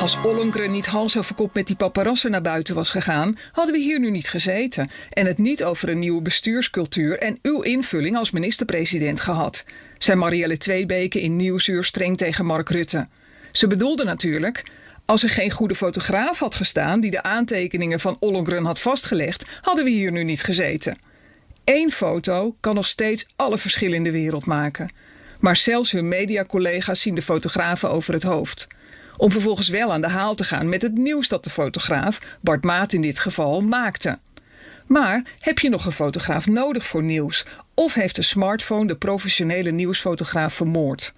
Als Ollongren niet hals over kop met die paparassen naar buiten was gegaan, hadden we hier nu niet gezeten en het niet over een nieuwe bestuurscultuur en uw invulling als minister-president gehad, zei Marielle Tweebeke in Nieuwsuur streng tegen Mark Rutte. Ze bedoelde natuurlijk, als er geen goede fotograaf had gestaan die de aantekeningen van Ollongren had vastgelegd, hadden we hier nu niet gezeten. Eén foto kan nog steeds alle verschillen in de wereld maken. Maar zelfs hun mediacollega's zien de fotografen over het hoofd om vervolgens wel aan de haal te gaan met het nieuws dat de fotograaf, Bart Maat in dit geval, maakte. Maar heb je nog een fotograaf nodig voor nieuws? Of heeft de smartphone de professionele nieuwsfotograaf vermoord?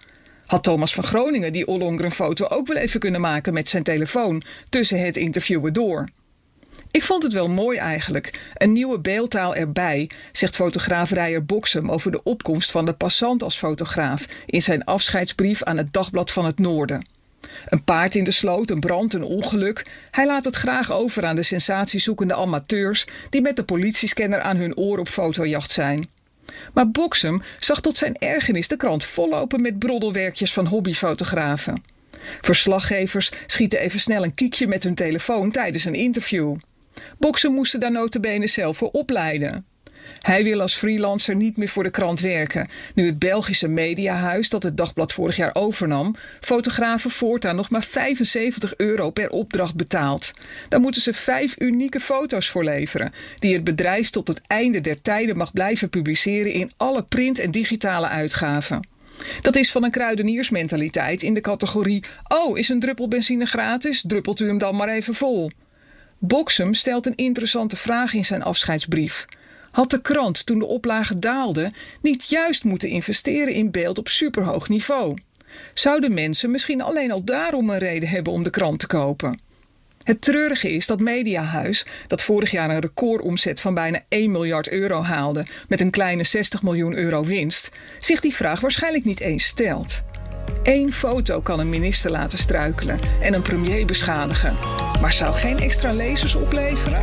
Had Thomas van Groningen die Ollongren foto ook wel even kunnen maken met zijn telefoon tussen het interviewen door? Ik vond het wel mooi eigenlijk. Een nieuwe beeldtaal erbij, zegt fotograaf Rijer Boksem over de opkomst van de passant als fotograaf in zijn afscheidsbrief aan het Dagblad van het Noorden. Een paard in de sloot, een brand, een ongeluk. Hij laat het graag over aan de sensatiezoekende amateurs die met de politiescanner aan hun oor op fotojacht zijn. Maar Boksem zag tot zijn ergernis de krant vollopen met broddelwerkjes van hobbyfotografen. Verslaggevers schieten even snel een kiekje met hun telefoon tijdens een interview. Boksem moest daar notabene zelf voor opleiden. Hij wil als freelancer niet meer voor de krant werken. Nu het Belgische mediahuis, dat het dagblad vorig jaar overnam, fotografen voortaan nog maar 75 euro per opdracht betaalt. Daar moeten ze vijf unieke foto's voor leveren, die het bedrijf tot het einde der tijden mag blijven publiceren in alle print- en digitale uitgaven. Dat is van een kruideniersmentaliteit in de categorie: Oh, is een druppel benzine gratis? Druppelt u hem dan maar even vol. Boksem stelt een interessante vraag in zijn afscheidsbrief. Had de krant toen de oplage daalde niet juist moeten investeren in beeld op superhoog niveau? Zouden mensen misschien alleen al daarom een reden hebben om de krant te kopen? Het treurige is dat Mediahuis, dat vorig jaar een recordomzet van bijna 1 miljard euro haalde met een kleine 60 miljoen euro winst, zich die vraag waarschijnlijk niet eens stelt. Eén foto kan een minister laten struikelen en een premier beschadigen, maar zou geen extra lezers opleveren?